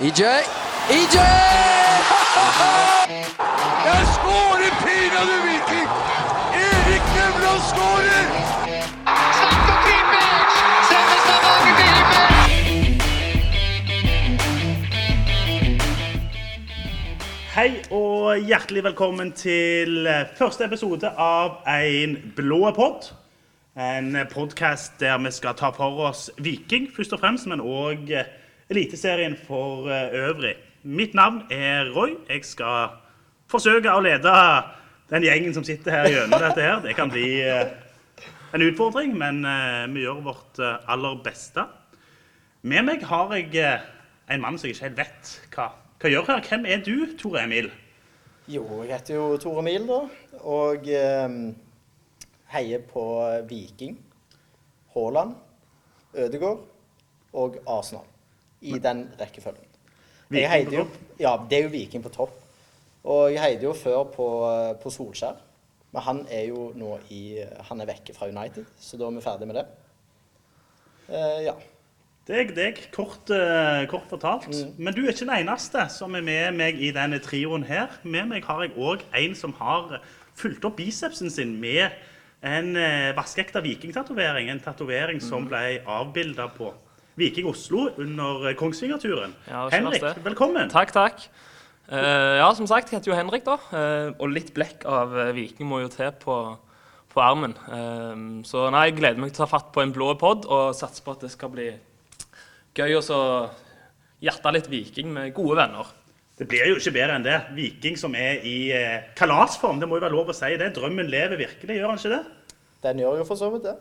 EJ. EJ! Jeg skårer pinadø Viking! Erik Nevland skårer! Selveste! Hei og hjertelig velkommen til første episode av En blå pod. En podkast der vi skal ta for oss Viking først og fremst, men òg Eliteserien for eh, øvrig. Mitt navn er Roy. Jeg skal forsøke å lede den gjengen som sitter her gjennom dette her. Det kan bli eh, en utfordring, men eh, vi gjør vårt aller beste. Med meg har jeg en mann som jeg ikke helt vet hva, hva gjør her. Hvem er du, Tore Emil? Jo, jeg heter jo Tore Emil, da. Og eh, heier på Viking, Haaland, Ødegård og Arsenal. I den rekkefølgen. Jeg heide jo, ja, det er jo Viking på topp. Og jeg heide jo før på, på Solskjær. Men han er jo nå i Han er vekke fra United, så da er vi ferdig med det. Uh, ja. Deg, deg, kort, eh, kort fortalt. Men du er ikke den eneste som er med meg i denne trioen her. Med meg har jeg òg en som har fulgt opp bicepsen sin med en eh, vaskeekte vikingtatovering. En tatovering som ble avbilda på Viking Oslo under eh, Kongsvingerturen. Ja, Henrik, det. velkommen. Takk, takk. Uh, ja, som sagt, jeg heter jo Henrik, da. Uh, og litt blekk av uh, Viking må jo til på, på armen. Så nei, jeg gleder meg til å ta fatt på en blå pod og satse på at det skal bli gøy å så hjerte litt Viking med gode venner. Det blir jo ikke bedre enn det. Viking som er i kalasform, det må jo være lov å si det. Drømmen lever virkelig, gjør han ikke det? Den gjør jo for så vidt det.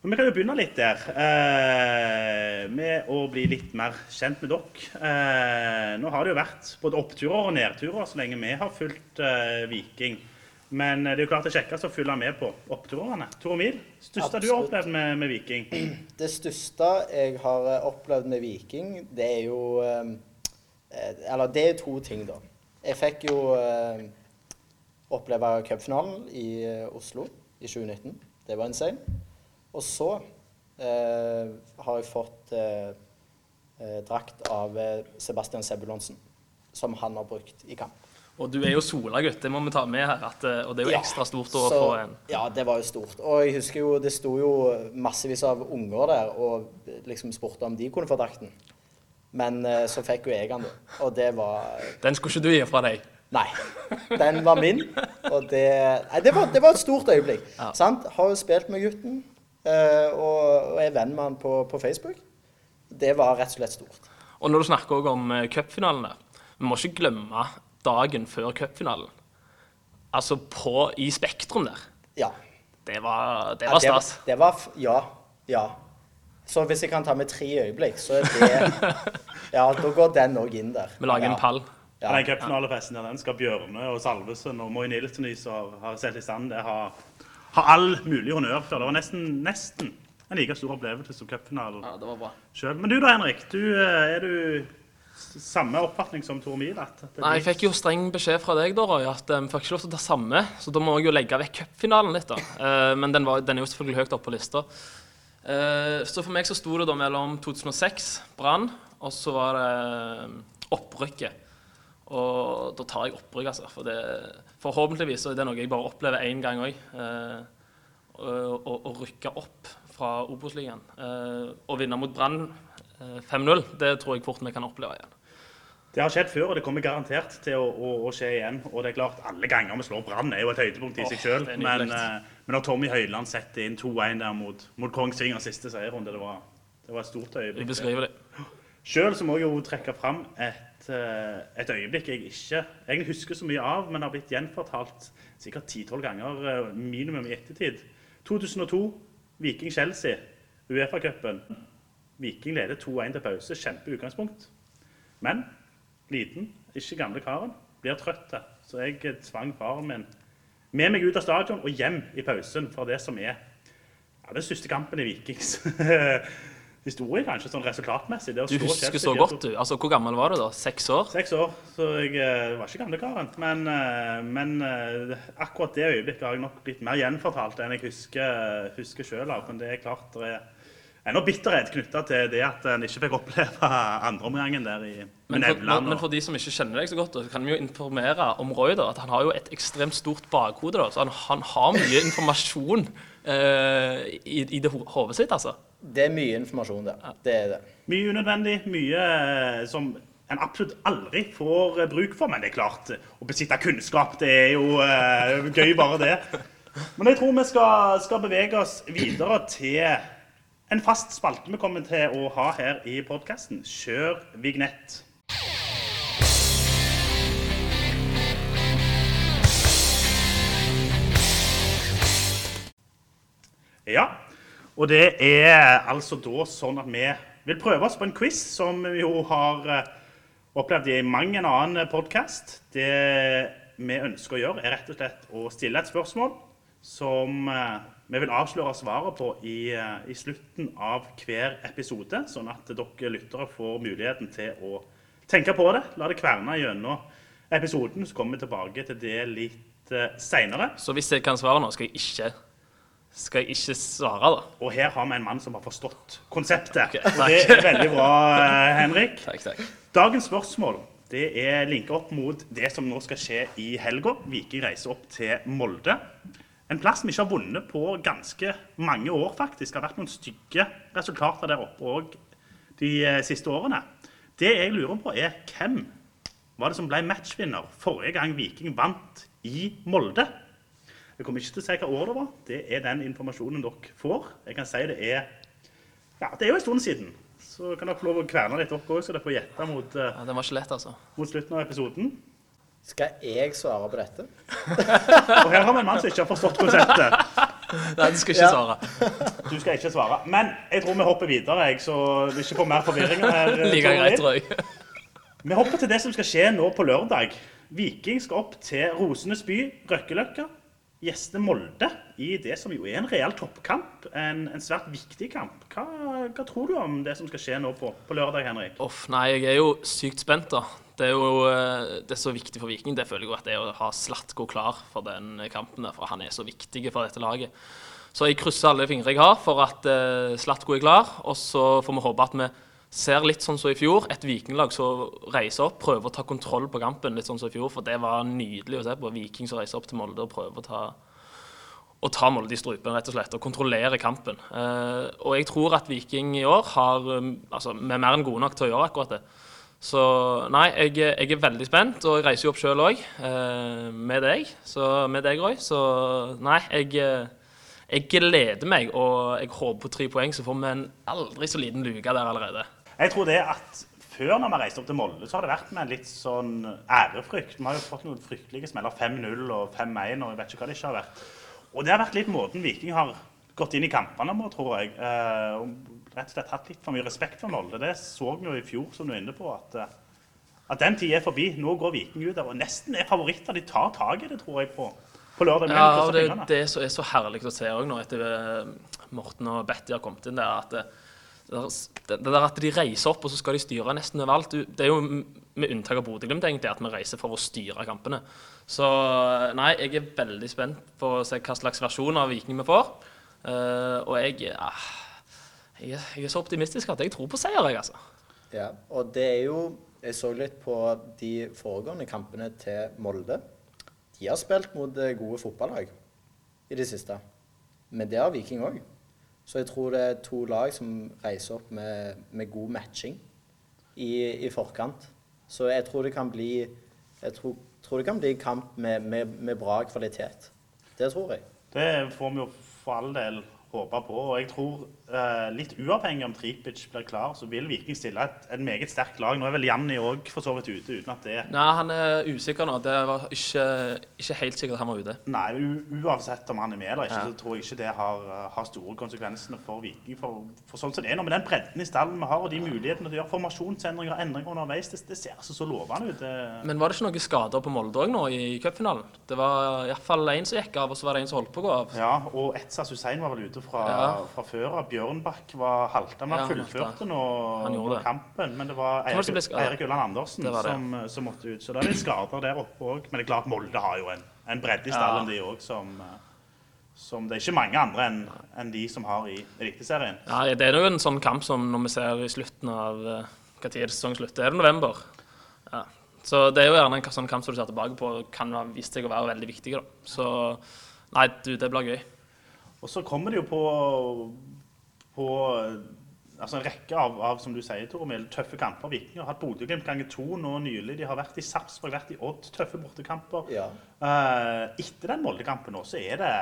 Men vi kan jo begynne litt der, eh, med å bli litt mer kjent med dere. Eh, nå har det jo vært både oppturer og nedturer så lenge vi har fulgt eh, Viking. Men det er jo klart det kjekkeste å følge med på oppturene. Tor Emil, største du har opplevd med, med Viking? Det største jeg har eh, opplevd med Viking, det er jo eh, eh, Eller det er to ting, da. Jeg fikk jo oppleve cupfinalen i Oslo i 2019. Det var insane. Og så eh, har jeg fått eh, eh, drakt av eh, Sebastian Sebulonsen, som han har brukt i kamp. Og du er jo Sola-gutt, det må vi ta med her. At, eh, og det er jo Ja, ekstra stort å få en Ja, det var jo stort. Og jeg husker jo det sto jo massevis av unger der og liksom spurte om de kunne få drakten. Men så fikk jo jeg den. Og det var Den skulle ikke du gi fra deg. Nei. Den var min. Og det Nei, det var, det var et stort øyeblikk. Ja. Sant? Har jo spilt med gutten, og, og er venn med han på, på Facebook. Det var rett og slett stort. Og når du snakker også om uh, cupfinalen der, vi må ikke glemme dagen før cupfinalen. Altså på, i Spektrum der. Ja. Det var, det Ja, stas. Det, var f- Ja. Ja. Så hvis jeg kan ta med tre øyeblikk, så er det Ja, da går den òg inn der. Vi lager ja. en pall. Ja. Den cupfinalefesten der, den skal Bjørne og Salvesen og Moy Nilsen som har sett i stand det, har, har all mulig honnør for. Det var nesten, nesten en like stor opplevelse som cupfinalen. Ja, det var bra. selv. Men du da, Henrik. Du, eh, er du samme oppfatning som Tor Mil? Nei, jeg fikk jo streng beskjed fra deg, da, Roy, at um, vi får ikke lov til å ta samme. Så da må jeg jo legge vekk cupfinalen litt, da. Uh, men den, var, den er jo selvfølgelig høyt oppe på lista. Uh, så for meg så sto det da mellom 2006, Brann, og så var det um, opprykket. Og da tar jeg opprykk, altså. For det, forhåpentligvis så er det noe jeg bare opplever én gang òg. Å å rykke opp fra Obos-ligaen. Eh, og vinne mot Brann eh, 5-0, det tror jeg fort vi kan oppleve igjen. Det har skjedd før, og det kommer garantert til å, å, å skje igjen. Og det er klart, alle ganger vi slår Brann, er jo et høydepunkt i seg Åh, sjøl. Men, eh, men når Tommy Høiland setter inn 2-1 der mot, mot Kongsvinger siste seierrunde, det var, det var et stort øyeblikk. Ubeskrivelig. Sjøl må jeg jo trekke fram et, eh, et øyeblikk jeg ikke egentlig husker så mye av, men har blitt gjenfortalt sikkert 10-12 ganger eh, minimum i ettertid. 2002, Viking-Chelsea, Uefa-cupen. Viking leder 2-1 til pause. Kjempeutgangspunkt. Men liten, ikke gamle karen, blir trøtt. Så jeg tvang faren min med meg ut av stadion og hjem i pausen for det som er ja, den største kampen i Vikings historie, kanskje, sånn resultatmessig. Det Du husker så godt, du. Altså, Hvor gammel var du da? Seks år? Seks år, så jeg eh, var ikke gamlekaren. Men, eh, men eh, akkurat det øyeblikket har jeg nok blitt mer gjenfortalt enn jeg husker, husker sjøl. Men det er klart det er ennå bitterhet knytta til det at en ikke fikk oppleve andreomgangen der i Men for, Nevland. men for de som ikke kjenner deg så godt, så kan vi jo informere om Roy da, at han har jo et ekstremt stort bakhode. da, Så han, han har mye informasjon i, i det ho- hodet sitt, altså. Det er mye informasjon der. Det er det. Mye unødvendig, mye eh, som en absolutt aldri får eh, bruk for. Men det er klart, eh, å besitte kunnskap, det er jo gøy bare det. Men jeg tror vi skal, skal bevege oss videre til en fast spalte vi kommer til å ha her i podkasten. Kjør vignett. Og det er altså da sånn at vi vil prøve oss på en quiz som vi jo har eh, opplevd i mang en annen podkast. Det vi ønsker å gjøre, er rett og slett å stille et spørsmål som eh, vi vil avsløre svaret på i, eh, i slutten av hver episode, sånn at dere lyttere får muligheten til å tenke på det. La det kverne gjennom episoden, så kommer vi tilbake til det litt seinere. Så hvis jeg kan svare nå, skal jeg ikke, skal jeg ikke svare, da. Og her har vi en mann som har forstått konseptet. Okay, og det er veldig bra, eh, Henrik. Takk, takk. Dagens spørsmål det er linka opp mot det som nå skal skje i helga. Viking reiser opp til Molde. En plass vi ikke har vunnet på ganske mange år, faktisk. Det har vært noen stygge resultater der oppe òg de eh, siste årene. Det jeg lurer på, er hvem var det som ble matchvinner forrige gang Viking vant i Molde? Jeg kommer ikke til å si hva år det var. Det er den informasjonen dere får. Jeg kan si det er ja, det er jo en stund siden. Så kan dere få lov å kverne litt opp òg, så dere får gjette mot, eh, Ja, den var ikke lett, altså. mot slutten av episoden. Skal jeg svare på dette? Og her har vi en mann som ikke har forstått konseptet. Nei, du skal ikke Ja. svare. Du skal ikke svare. Men jeg tror vi hopper videre, jeg, så vi ikke får mer forvirring her. eh, Like greit, tror jeg. Vi hopper til det som skal skje nå på lørdag. Viking skal opp til Rosenes by, Røkkeløkka. Gjeste Molde i det som jo er en real toppkamp. En, en svært viktig kamp. Hva, hva tror du om det som skal skje nå på, på lørdag, Henrik? Uff, nei, jeg er jo sykt spent, da. Det er jo eh, det er så viktig for Viking. Det føler jeg jo at det er å ha Slatko klar for den kampen, der, for han er så viktig for dette laget. Så jeg krysser alle fingre jeg har for at uh, Slatko er klar, og så får vi håpe at vi ser litt sånn som i fjor. Et vikinglag som reiser opp, prøver å ta kontroll på kampen, litt sånn som i fjor. For det var nydelig å se på. Viking som reiser opp til Molde og prøver å ta å ta Molde i strupen, rett og slett, og kontrollere kampen. Eh, og jeg tror at Viking i år har um, altså, vi er mer enn gode nok til å gjøre akkurat det. Så nei, jeg, jeg er veldig spent, og jeg reiser jo opp sjøl òg, eh, med deg. Så med deg, Roy. Så nei, jeg, eh, jeg gleder meg, og jeg håper på tre poeng, så får vi en aldri så liten luke der allerede. Jeg tror det at før når vi reiste opp til Molde, så har det vært med en litt sånn ærefrykt. Vi har jo fått noen fryktelige smeller. 5-0 og 5-1 og jeg vet ikke hva det ikke har vært. Og det har vært litt måten Viking har gått inn i kampene på, tror jeg. Eh, og rett og slett hatt litt for mye respekt for Molde. Det så vi jo i fjor, som du er inne på, at, eh, at den tida er forbi. Nå går Viking ut der og nesten er favoritter. De tar tak i det, tror jeg, på, på lørdag. Ja, og det er det som er så herlig å se òg nå, etter eh, Morten og Betty har kommet inn der, at det, der- at de reiser opp, og så skal de styre nesten overalt Det er jo med unntak av Bodø-Glimt at vi reiser for å styre kampene. Så nei, jeg er veldig spent på å se hva slags versjon av Viking vi får. Uh, og jeg, uh, jeg, jeg er så optimistisk at jeg tror på seier, jeg, altså. Ja, og det er jo Jeg så litt på de foregående kampene til Molde. De har spilt mot eh, gode fotballag i det siste. Men det har Viking òg. Så jeg tror det er to lag som reiser opp med, med god matching i, i forkant. Så jeg tror det kan bli tror, tror det kan bli kamp med, med, med bra kvalitet. Det tror jeg. Det får vi jo for all del håpe på. Og jeg tror, litt uavhengig om Tripic blir klar, så vil Viking stille et, et meget sterkt lag. Nå er vel Janni òg for så vidt ute, uten at det Nei, han er usikker nå. Det var ikke, ikke helt sikkert han var ute. Nei, uansett om han er med eller ikke, Ja. så tror jeg ikke det har, eh, har store konsekvenser for Viking. For, for sånn som det er nå, med den bredden i stallen vi har, og de mulighetene til å gjøre formasjonsendringer og endringer underveis, det, det ser altså så lovende ut. Det, Men var det ikke noen skader på Molde òg nå i cupfinalen? Det var iallfall én som gikk av, og så var det en som holdt på å gå av. ja, og Etsa Hussein var vel ute fra, Ja. fra før av. Bjørnbakk var halta, men han fullførte nå, kampen. Men det var Eirik. Eirik Ulland Andersen Det det. som, som måtte ut. Så det er litt skader der oppe òg. Men det er klart Molde har jo en, en bredde i stallen, de òg, som, eh, som det er ikke mange andre enn en de som har i Eliteserien. Ja, det er jo en sånn kamp som når vi ser i slutten av eh, Hva tid sesongen slutter? Er det november? Ja. Så det er jo gjerne en sånn kamp som du ser tilbake på kan ha vist seg å være veldig viktig. da. Så nei, du, det blir gøy. Og så kommer det jo på, på altså en rekke av, av som du sier, Tormil, tøffe kamper. Viking har hatt Bodø-Glimt ganger to nå nylig. De har vært i Sarpsborg, vært i Odd. Tøffe bortekamper. Ja. Uh, etter den Molde-kampen nå, så er det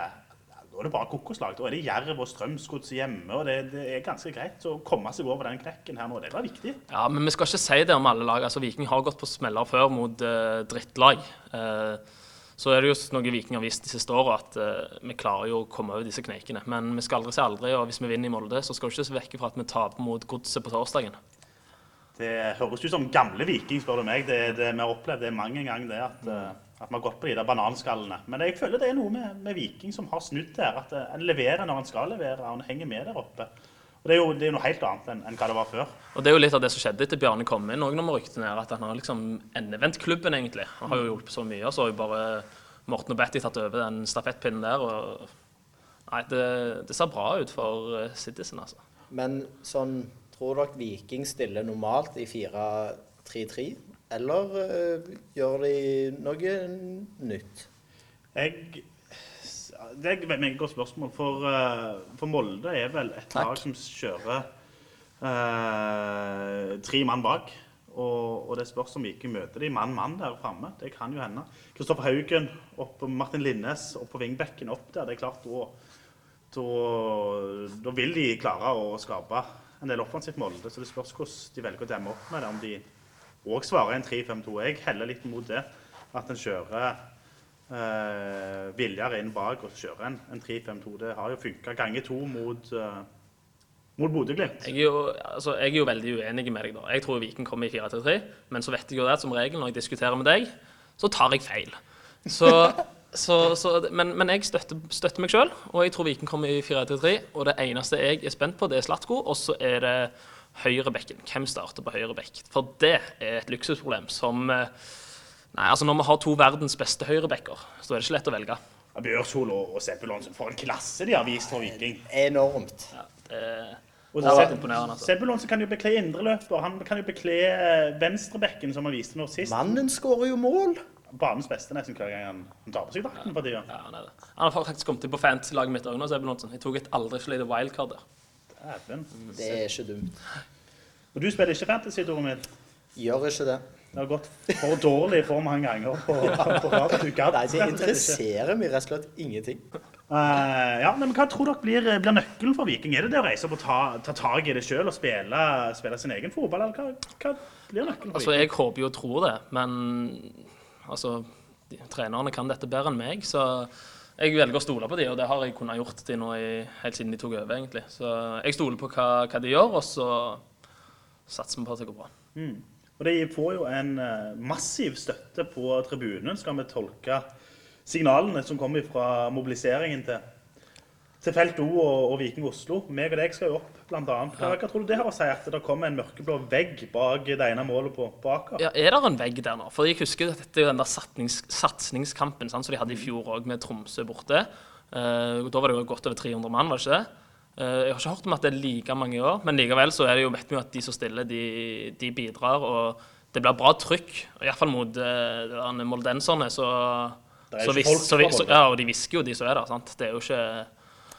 da er det bare kokoslag. Da er det Jerv og Strømsgods hjemme. og det, det er ganske greit å komme seg over den knekken her nå. Det var viktig. Ja, men vi skal ikke si det om alle lag. Altså, Viking har gått på smeller før mot uh, drittlag. Eh, så er det jo noe Viking har vist de siste åra, at uh, vi klarer jo å komme over disse kneikene. Men vi skal aldri si aldri, og hvis vi vinner i Molde, så skal vi ikke se vekk fra at vi taper mot Godset på torsdagen. Det høres ut som gamle Viking, spør du meg. Det, det vi har opplevd det mange ganger, det at, uh at vi har gått på de der bananskallene. Men jeg føler det er noe med, med Viking som har snudd der. At eh, en leverer når en skal levere, og en henger med der oppe. Og Det er jo det er noe helt annet enn, enn hva det var før. Og det er jo litt av det som skjedde etter Bjarne kom inn. òg, når vi rykte ned at han har liksom endevendt klubben, egentlig. Han har jo hjulpet så mye, og så har jo bare Morten og Betty tatt over den stafettpinnen der. og Nei, det, det ser bra ut for eh, Citizen, altså. Men sånn, tror dere Viking stiller normalt i 4-3-3? Eller øh, gjør de noe nytt? Jeg, det er et veldig godt spørsmål, for, eh, for Molde er vel et Takk. lag som kjører eh, tre mann bak. Og, og det spørs om vi ikke møter de mann-mann der framme. Det kan jo hende. Kristoffer Haugen opp Martin Linnes opp på vingbekken opp der. Det er klart, da, da vil de klare å skape en del offensivt Molde. Så det spørs hvordan de velger å demme opp med det. Om de òg svarer en 3-5-2. Jeg heller litt mot det. At en kjører eh, billigere inn bak og kjøre en, en 3-5-2. Det har jo funka ganger to mot, eh, mot Bodø-Glimt. Jeg er, jo, altså, jeg er jo veldig uenig med deg. da. Jeg tror Viken kommer i 4-3-3, men så vet jeg jo det som regel når jeg diskuterer med deg, så tar jeg feil. Så, så, så, men, men jeg støtter, støtter meg sjøl, og jeg tror Viken kommer i 4-3-3. Og det eneste jeg er spent på, det er Slatko, og så er det høyrebekken. Hvem starter på høyrebekk? For det er et luksusproblem som eh, Nei, altså Når vi har to verdens beste høyrebacker, så er det ikke lett å velge. Ja, Bjørsol og, og Sebulonsen, for en klasse de har vist for Viking. Enormt. Ja, det, Og Det har imponerende, altså. Sebulonsen kan jo bekle indreløper. Han kan jo bekle eh, venstrebekken, som han viste nå sist. Mannen skårer jo mål. Banens beste nesten hver gang han, han tar på seg drakten for tida. ja, han, er det. han har faktisk kommet inn på fantasy-laget mitt òg nå, Sebulonsen. Lonsen. Jeg tok et aldri så lite wildcard der. Dæven. Det er ikke dumt. Og du spiller ikke fantasy, Tormil? Gjør ikke det. Det har gått for dårlig for mange ganger på, på rad. Du gadd Nei, det interesserer meg rett og slett ingenting. Uh, ja, men Hva tror dere blir, blir nøkkelen for Viking? Er det det å reise opp og ta, ta tak i det sjøl og spille, spille sin egen fotball? Eller hva, hva blir nøkkelen for Altså, Viking? Jeg håper jo og tror det, men altså, de, trenerne kan dette bedre enn meg. Så jeg velger å stole på de, og det har jeg kunnet gjort de nå i, helt siden de tok over. egentlig. Så jeg stoler på hva, hva de gjør, og så satser vi på at det går bra. Og De får jo en eh, massiv støtte på tribunen, skal vi tolke signalene som kommer fra mobiliseringen til, til Felt O og, og Viking Oslo. Meg og deg skal jo opp, blant annet. Hva, hva tror du det har å si at det kommer en mørkeblå vegg bak det ene målet på, på Aker? Ja, Er det en vegg der nå? For jeg husker at dette er den der satsnings, satsingskampen sant, som de hadde i fjor òg, med Tromsø borte. Uh, da var det jo godt over 300 mann, var det ikke det? Eh, jeg har ikke hørt om at det er like mange i år, men likevel så er det jo, vet vi jo at de som stiller, de, de bidrar. Og det blir bra trykk, iallfall mot uh, de moldenserne. Så, så, vis, så, så. Ja, og de hvisker jo, de som er der. sant? Det er jo ikke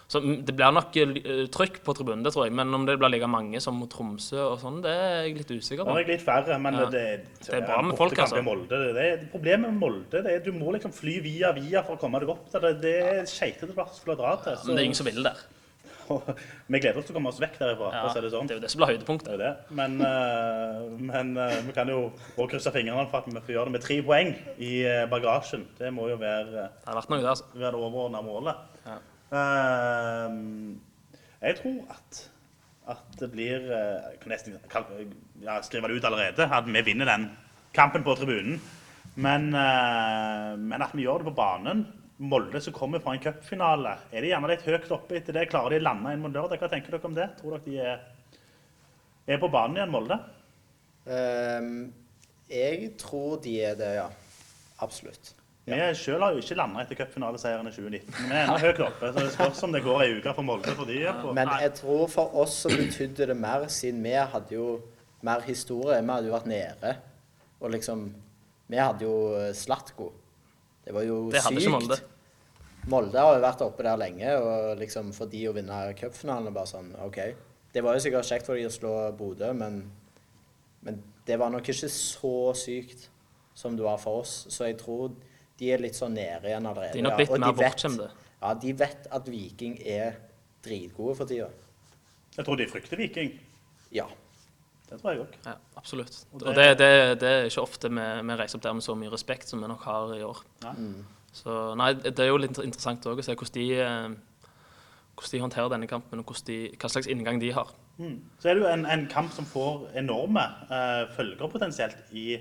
så Det blir nok eh, trykk på tribunen, det tror jeg. Men om det blir like mange som mot Tromsø og sånn, det er jeg litt usikker Nå på. er jeg litt færre, men Ja. det, Det er bra med folk, altså. Molde. Det er, problemet med Molde det er du må liksom fly via via for å komme deg opp. Det, det er skeitete plass for å dra til. Men det er ingen som vil der. vi gleder oss til å komme oss vekk derifra. Ja, det sånn. det er jo det som blir høydepunktet. Det det. Men, eh, men eh, vi kan jo også krysse fingrene for at vi får gjøre det med tre poeng i eh, bagasjen. Det må jo være, Det noe der, altså. være det overordna målet. Ja. Jeg tror at, at det blir Jeg kan nesten ja, skrive det ut allerede, at vi vinner den kampen på tribunen. Men, men at vi gjør det på banen Molde som kommer fra en cupfinale, er de gjerne litt høyt oppe etter det? Klarer de å lande inn mot lørdag? Hva tenker dere om det? Tror dere de er, er på banen igjen, Molde? Um, jeg tror de er det, ja. Absolutt. Vi sjøl har jo ikke landa etter cupfinaleseieren i 2019. Men vi er ennå høyt oppe, så det spørs om det går ei uke for Molde for de. er på. Men jeg tror for oss så betydde det mer, siden vi hadde jo mer historie. Vi hadde jo vært nede. Og liksom Vi hadde jo Slatko. Det var jo Det sykt. Molde. Molde har jo vært oppe der lenge, og liksom for de å vinne cupfinalen bare sånn OK. Det var jo sikkert kjekt for de å slå Bodø, men, men det var nok ikke så sykt som det var for oss. Så jeg tror de er litt sånn nede igjen allerede. De er nok litt Og mer bortskjemte. Ja, de vet at Viking er dritgode for tida. Jeg tror de frykter Viking. Ja. Det tror jeg òg. Ja, absolutt. Og Og det- det, det, det er ikke ofte vi, vi reiser opp der med så mye respekt som vi nok har i år. Nei. Så nei, det er jo litt interessant òg å se hvordan de, eh, hvordan de håndterer denne kampen, og de, hva slags inngang de har. Mm. Så er det jo en, en kamp som får enorme uh, følger potensielt i,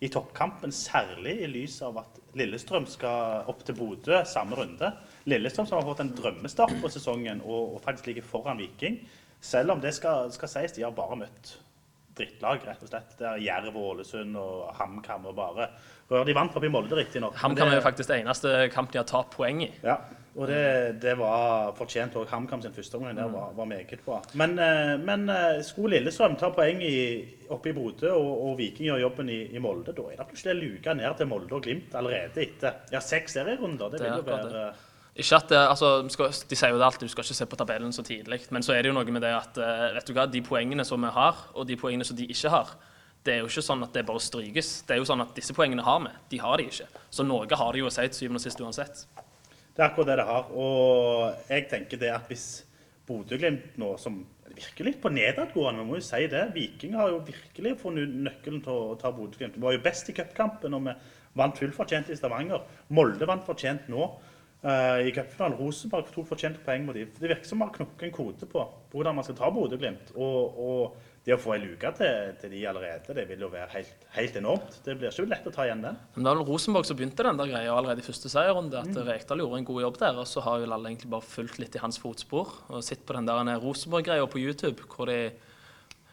i toppkampen. Særlig i lys av at Lillestrøm skal opp til Bodø samme runde. Lillestrøm som har fått en drømmestart på sesongen og, og faktisk ligger foran Viking. Selv om det skal, skal sies, de har bare møtt drittlag, rett og slett. Det er Jerv og Ålesund og HamKam og bare rør. De vant forbi Molde, riktignok. HamKam er jo faktisk det eneste kamp de har tapt poeng i. ja, og det, det var fortjent òg. HamKam sin første omgang der var, var meget bra. Men, eh, men eh, skulle Lillestrøm ta poeng i, oppe i Bodø, og, og Viking gjør jobben i, i Molde, da er det plutselig luka ned til Molde og Glimt allerede etter ja, seks serierunder. Det vil jo være Ikke at altså, De sier jo det alltid, du skal ikke se på tabellen så tidlig. Men så er det jo noe med det at eh, vet du hva, de poengene som vi har, og de poengene som de ikke har, det er jo ikke sånn at det bare strykes. Det er jo sånn at disse poengene har vi. De har de ikke. Så noe har de jo å si til syvende og sist uansett. Det er akkurat det det har. Og jeg tenker det at hvis Bodø-Glimt nå, som virkelig på nedadgående, vi må jo si det Viking har jo virkelig funnet nøkkelen til å ta Bodø-Glimt. Vi var jo best i cupkampen, og vi vant fullt fortjent i Stavanger. Molde vant fortjent nå eh, i cupfinalen. Rosenborg tok fortjente poeng mot dem. Det virker som vi har knukket en kode på hvordan man skal ta Bodø-Glimt. Og, og det å få ei luke til, til de allerede, det vil jo være helt, helt enormt. Det blir ikke lett å ta igjen den. Men det var vel Rosenborg som begynte den der greia allerede i første seierrunde. At Rekdal gjorde en god jobb der. Og så har jo alle egentlig bare fulgt litt i hans fotspor. Og sett på den der Rosenborg-greia på YouTube hvor de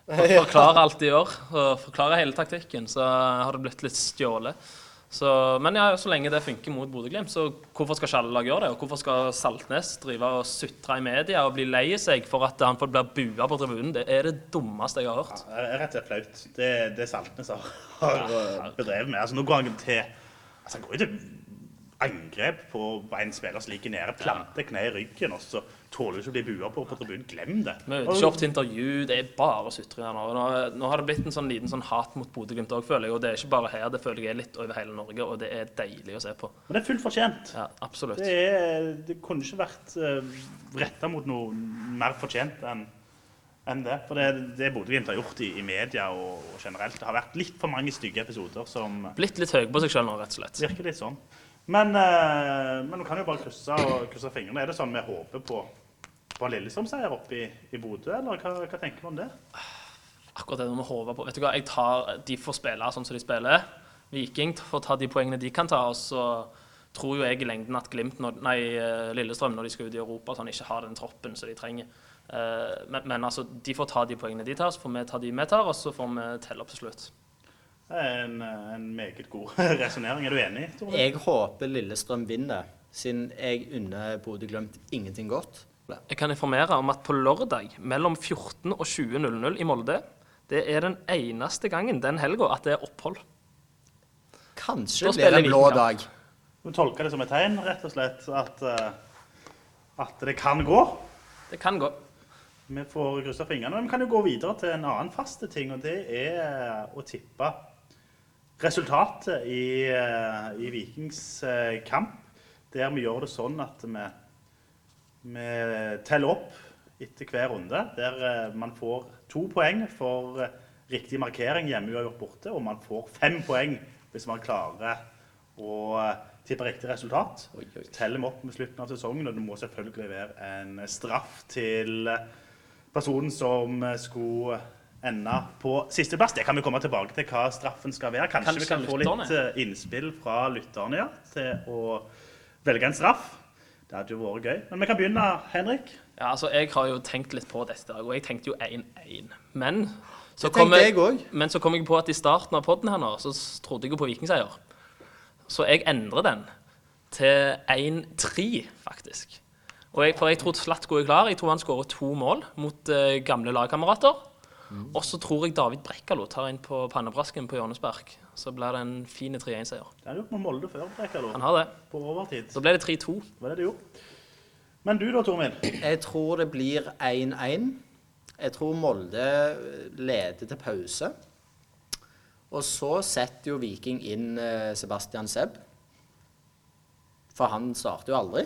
forklarer alt de gjør. Og forklarer hele taktikken. Så har det blitt litt stjålet. Så, men ja, så lenge det funker mot Bodø-Glimt, så hvorfor skal ikke alle lag gjøre det? Og hvorfor skal Saltnes drive og sutre i media og bli lei seg for at han får bli bua på tribunen? Det er det dummeste jeg har hørt. Det er rett og slett flaut. Det, det Saltnes har, har bedrevet med. Altså, nå går han til altså, han går jo til angrep på en spiller som ligger nede, planter kne i ryggen, og så tåler ikke å bli bua på på tribunen. Glem det. Møter ikke opp til intervju, det er bare sutring her nå. nå. Nå har det blitt en sånn liten sånn hat mot Bodø-Glimt òg, føler jeg. Og det er ikke bare her, det føler jeg er litt over hele Norge, og det er deilig å se på. Men det er fullt fortjent. Ja, absolutt. Det, er, det kunne ikke vært uh, retta mot noe mer fortjent enn enn det. For det, det Bodø-Glimt har gjort i, i media og, og generelt, det har vært litt for mange stygge episoder som Blitt litt høy på seg sjøl nå, rett og slett. virker litt sånn. Men, eh, men vi kan jo bare krysse, og, krysse fingrene. Er det sånn vi håper på, på en Lillestrøm-seier oppe i, i Bodø, eller hva, hva tenker du om det? Akkurat det med håpe på. Vet du hva, jeg tar, De får spille sånn som de spiller. Viking får ta de poengene de kan ta. Og så tror jo jeg i lengden at Glimt, når, nei, eh, Lillestrøm, når de skal ut i Europa, sånn, ikke har den troppen som de trenger. Eh, Men, men altså, de får ta de poengene de tar, så får vi ta de vi tar, og så får vi telle opp til slutt. Det er en, en meget god resonnering. Er du enig, Tore? Jeg håper Lillestrøm vinner, siden jeg unner Bodø-Glimt ingenting godt. Jeg kan informere om at på lørdag mellom 14 og 20.00 i Molde, det er den eneste gangen den helga at det er opphold. Kanskje det blir en blå dag. Du tolker det som et tegn, rett og slett, at, eh, at det kan gå. Det kan gå. Vi får krysse fingrene. Men vi kan jo gå videre til en annen faste ting, og det er å tippe resultatet i, eh, i Vikings eh, kamp. Der vi gjør det sånn at vi, vi teller opp etter hver runde. Der eh, man får to poeng for eh, riktig markering hjemme uavgjort borte, og man får fem poeng hvis man klarer å eh, tippe riktig resultat. Oi, oi. Teller vi opp med slutten av sesongen, og det må selvfølgelig være en straff til personen som skulle ende på sisteplass. Det kan vi komme tilbake til hva straffen skal være. Kanskje, Kanskje vi kan få litt innspill fra lytterne ja, til å velge en straff. Det hadde jo vært gøy. Men vi kan begynne, Henrik. Ja, altså, Jeg har jo tenkt litt på dette, og jeg tenkte jo 1-1. Men så kom jeg, jeg men så kom jeg på at i starten av podden her nå, så trodde jeg jo på vikingseier. Så jeg endrer den til 1-3, faktisk. Og jeg, for jeg tror Slatko er klar. Jeg tror han skårer to mål mot uh, gamle lagkamerater. Og så tror jeg David Brekkalo tar inn på pannebrasken på hjørnespark. Så blir det en fin 3-1-seier. Han har du gjort med Molde før, Brekkalo. Han har det. På overtid. Så ble det 3-2. Hva er det du gjorde? Men du da, Tormin? Jeg tror det blir 1-1. Jeg tror Molde leder til pause. Og så setter jo Viking inn eh, Sebastian Sebb. For han starter jo aldri.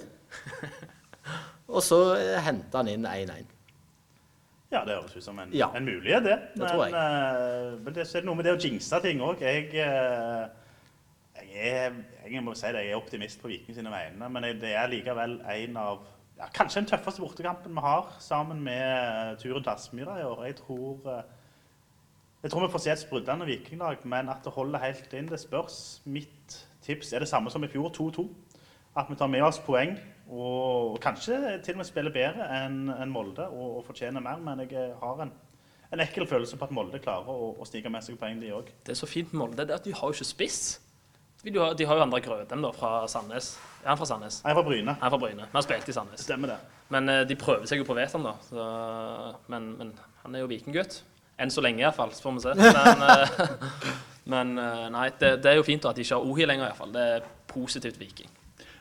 Og så eh, henter han inn 1-1. Ja, det høres ut som en, Ja. en mulighet, det. Det tror jeg. Uh, men det er noe med det å jinxe ting òg. Jeg, uh, jeg, er, jeg må si det, jeg er optimist på Viking sine vegne, men jeg, det er likevel en av ja, Kanskje den tøffeste bortekampen vi har, sammen med eh, turen til Aspmyra i år. Jeg tror uh, jeg tror vi får se et sprudlende vikinglag, men at det holder helt inn, det spørs. Mitt tips er det samme som i fjor, 2-2. At vi tar med oss poeng, og kanskje til og med spiller bedre enn en Molde og, og fortjener mer. Men jeg eh, har en, en ekkel følelse på at Molde klarer å, å snike med seg poeng, de òg. Det er så fint med Molde, det er at de har jo ikke spiss. De har, de har jo André Grødem da, fra Sandnes. Er han fra Sandnes? Jeg er fra Bryne. Han er fra Bryne. Men han spilte i Sandnes. Stemmer det. Men eh, de prøver seg jo på Veton, da. Så, men, men han er jo vikinggutt. Enn så lenge, iallfall. Så får vi se. Men, eh, men nei, det, det er jo fint da, at de ikke har Ohi lenger, iallfall. Det er positivt Viking.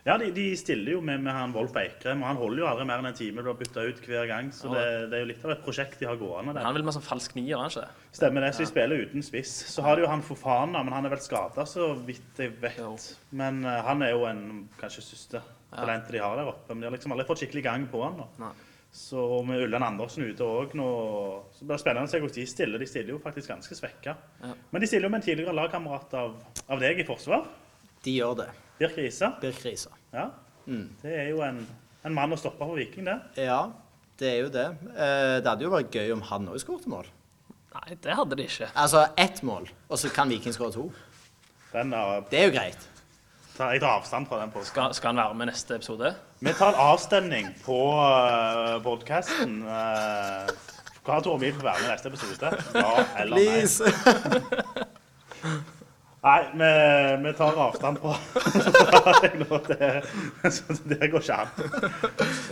Ja, de, de stiller jo med, med han Wolf Eikrem, og han holder jo aldri mer enn en time. Du har bytta ut hver gang, så det, det er jo litt av et prosjekt de har gående. Der. han vil med sånn falsk nier, er ikke det? Stemmer det, så de spiller uten spiss. Så har de jo han Fofana, men han er vel skada, så vidt jeg vet. Jo. Men uh, han er jo en kanskje største talentet de har der oppe. Men de har liksom aldri fått skikkelig gang på han. nå. Så med Ulland Andersen ute òg nå Så blir det spennende å se hvordan de stiller. De stiller jo faktisk ganske svekka. Ja. Men de stiller jo med en tidligere lagkamerat av, av deg i forsvar. De gjør det. Birk Riise. Birk. Ja. Det er jo en, en mann å stoppe for Viking, det. Ja, det er jo det. Eh, det hadde jo vært gøy om han òg skåret mål. Nei, det hadde de ikke. Altså ett mål, og så kan Viking skåre to. Den, er, Det er jo greit. jeg tar avstand fra den. På. Skal, skal han være med neste episode? Vi tar en avstemning på uh, podkasten. Uh, hva tror vi får være med i neste episode? Ja eller nei? Please. Nei, vi, vi tar avstand fra. Det, så det går ikke an.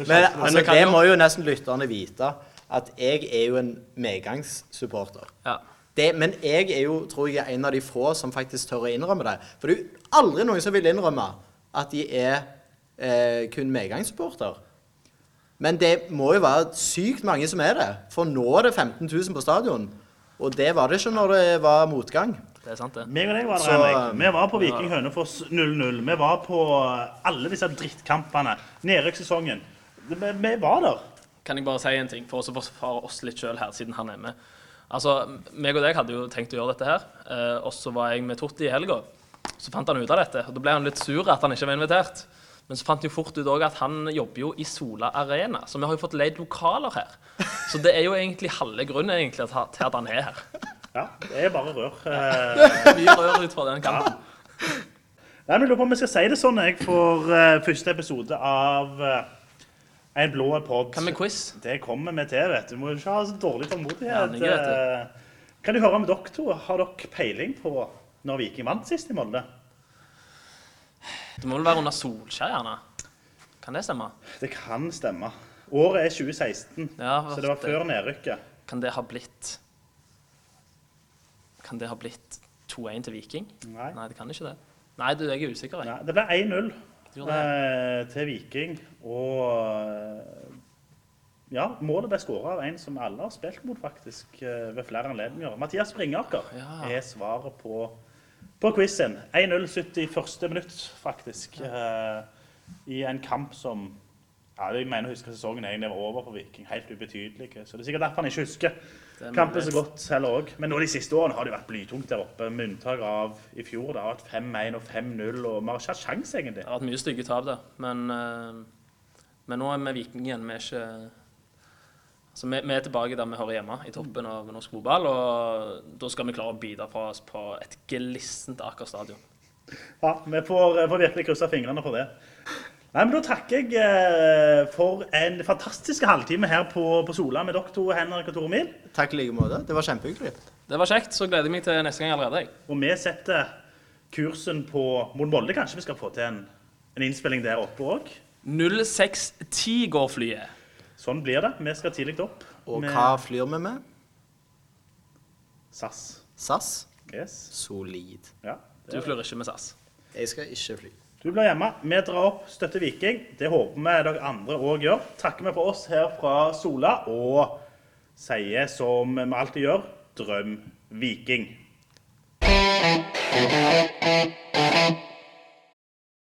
Men altså, det må jo nesten lytterne vite, at jeg er jo en medgangssupporter. Ja. Det, men jeg er jo, tror jeg, en av de få som faktisk tør å innrømme det. For det er jo aldri noen som vil innrømme at de er eh, kun medgangssupporter. Men det må jo være sykt mange som er det. For nå er det 15 000 på stadion. Og det var det ikke når det var motgang. Det er sant, det. Meg og deg var der, Så, Henrik. Vi var på Viking Hønefoss 0-0. Vi var på alle disse drittkampene. Nedrykkssesongen. Vi, vi var der. Kan jeg bare si en ting for å forsvare oss litt sjøl her, siden han er med? Altså, meg og deg hadde jo tenkt å gjøre dette her, eh, og så var jeg med Totti i helga. Så fant han ut av dette, og da ble han litt sur at han ikke var invitert. Men så fant jo fort ut at han jobber jo i Sola Arena, så vi har jo fått leid lokaler her. Så det er jo egentlig halve grunnen egentlig til at han er her. Ja, det er bare rør. Mye rør ut fra den kampen. Nei, men lurer på om vi skal si det sånn jeg, for eh, første episode av eh, En blå pod. Kan vi quiz? Det kommer vi til, vet du. Du må ikke ha så dårlig tålmodighet. Ja. Eh, Kan du høre med dere to? Har dere peiling på når Viking vant sist i Molde? Det må vel være under Solskjær, gjerne? Kan det stemme? Det kan stemme. Året er 2016, Ja, så det var før nedrykket. Kan det ha blitt Kan det ha blitt 2-1 til Viking? Nei. Nei, det kan ikke det. Nei, du, jeg er usikker. Jeg. Nei, det ble 1-0 eh, til Viking. Og eh, ja, målet ble skåra av en som alle har spilt mot, faktisk, eh, ved flere anledninger. Mathias Springaker Ja. er svaret på, på quizen. 1-0 71. minutt, faktisk. eh, I en kamp som ja, Jeg mener å huske sesongen egentlig var over for Viking. Helt ubetydelig. Så det er sikkert derfor han ikke husker er kampen så godt heller òg. Men nå de siste årene har det vært blytungt der oppe, med unntak av i fjor. Det har vært 5-1 og 5-0, og vi har ikke hatt sjanse, egentlig. Det har vært mye stygge tap da. Men, eh, men nå er vi Viking igjen. Vi er ikke altså, vi, vi er tilbake der vi hører hjemme, i toppen av norsk fotball. Og da skal vi klare å bidra fra oss på et glissent Aker stadion. Ja, vi får, får virkelig krysse fingrene for det. Nei, men Da takker jeg eh, for en fantastisk halvtime her på, på Sola med dere to, Henrik og Tore Mil. Takk i like måte. Det var kjempehyggelig. Det var kjekt. Så gleder jeg meg til neste gang allerede. Og vi setter kursen på mot Molde. Kanskje vi skal få til en, en innspilling der oppe òg? 0610 går flyet. Sånn blir det. Vi skal tidlig opp. Og med hva flyr vi med? SAS. SAS? Yes. Solid. Ja. Du flyr ikke med SAS. Jeg skal ikke fly. Du blir hjemme. Vi drar opp støtter Viking. Det håper vi dere andre òg gjør. Takker vi for oss her fra Sola og sier som vi alltid gjør, drøm Viking.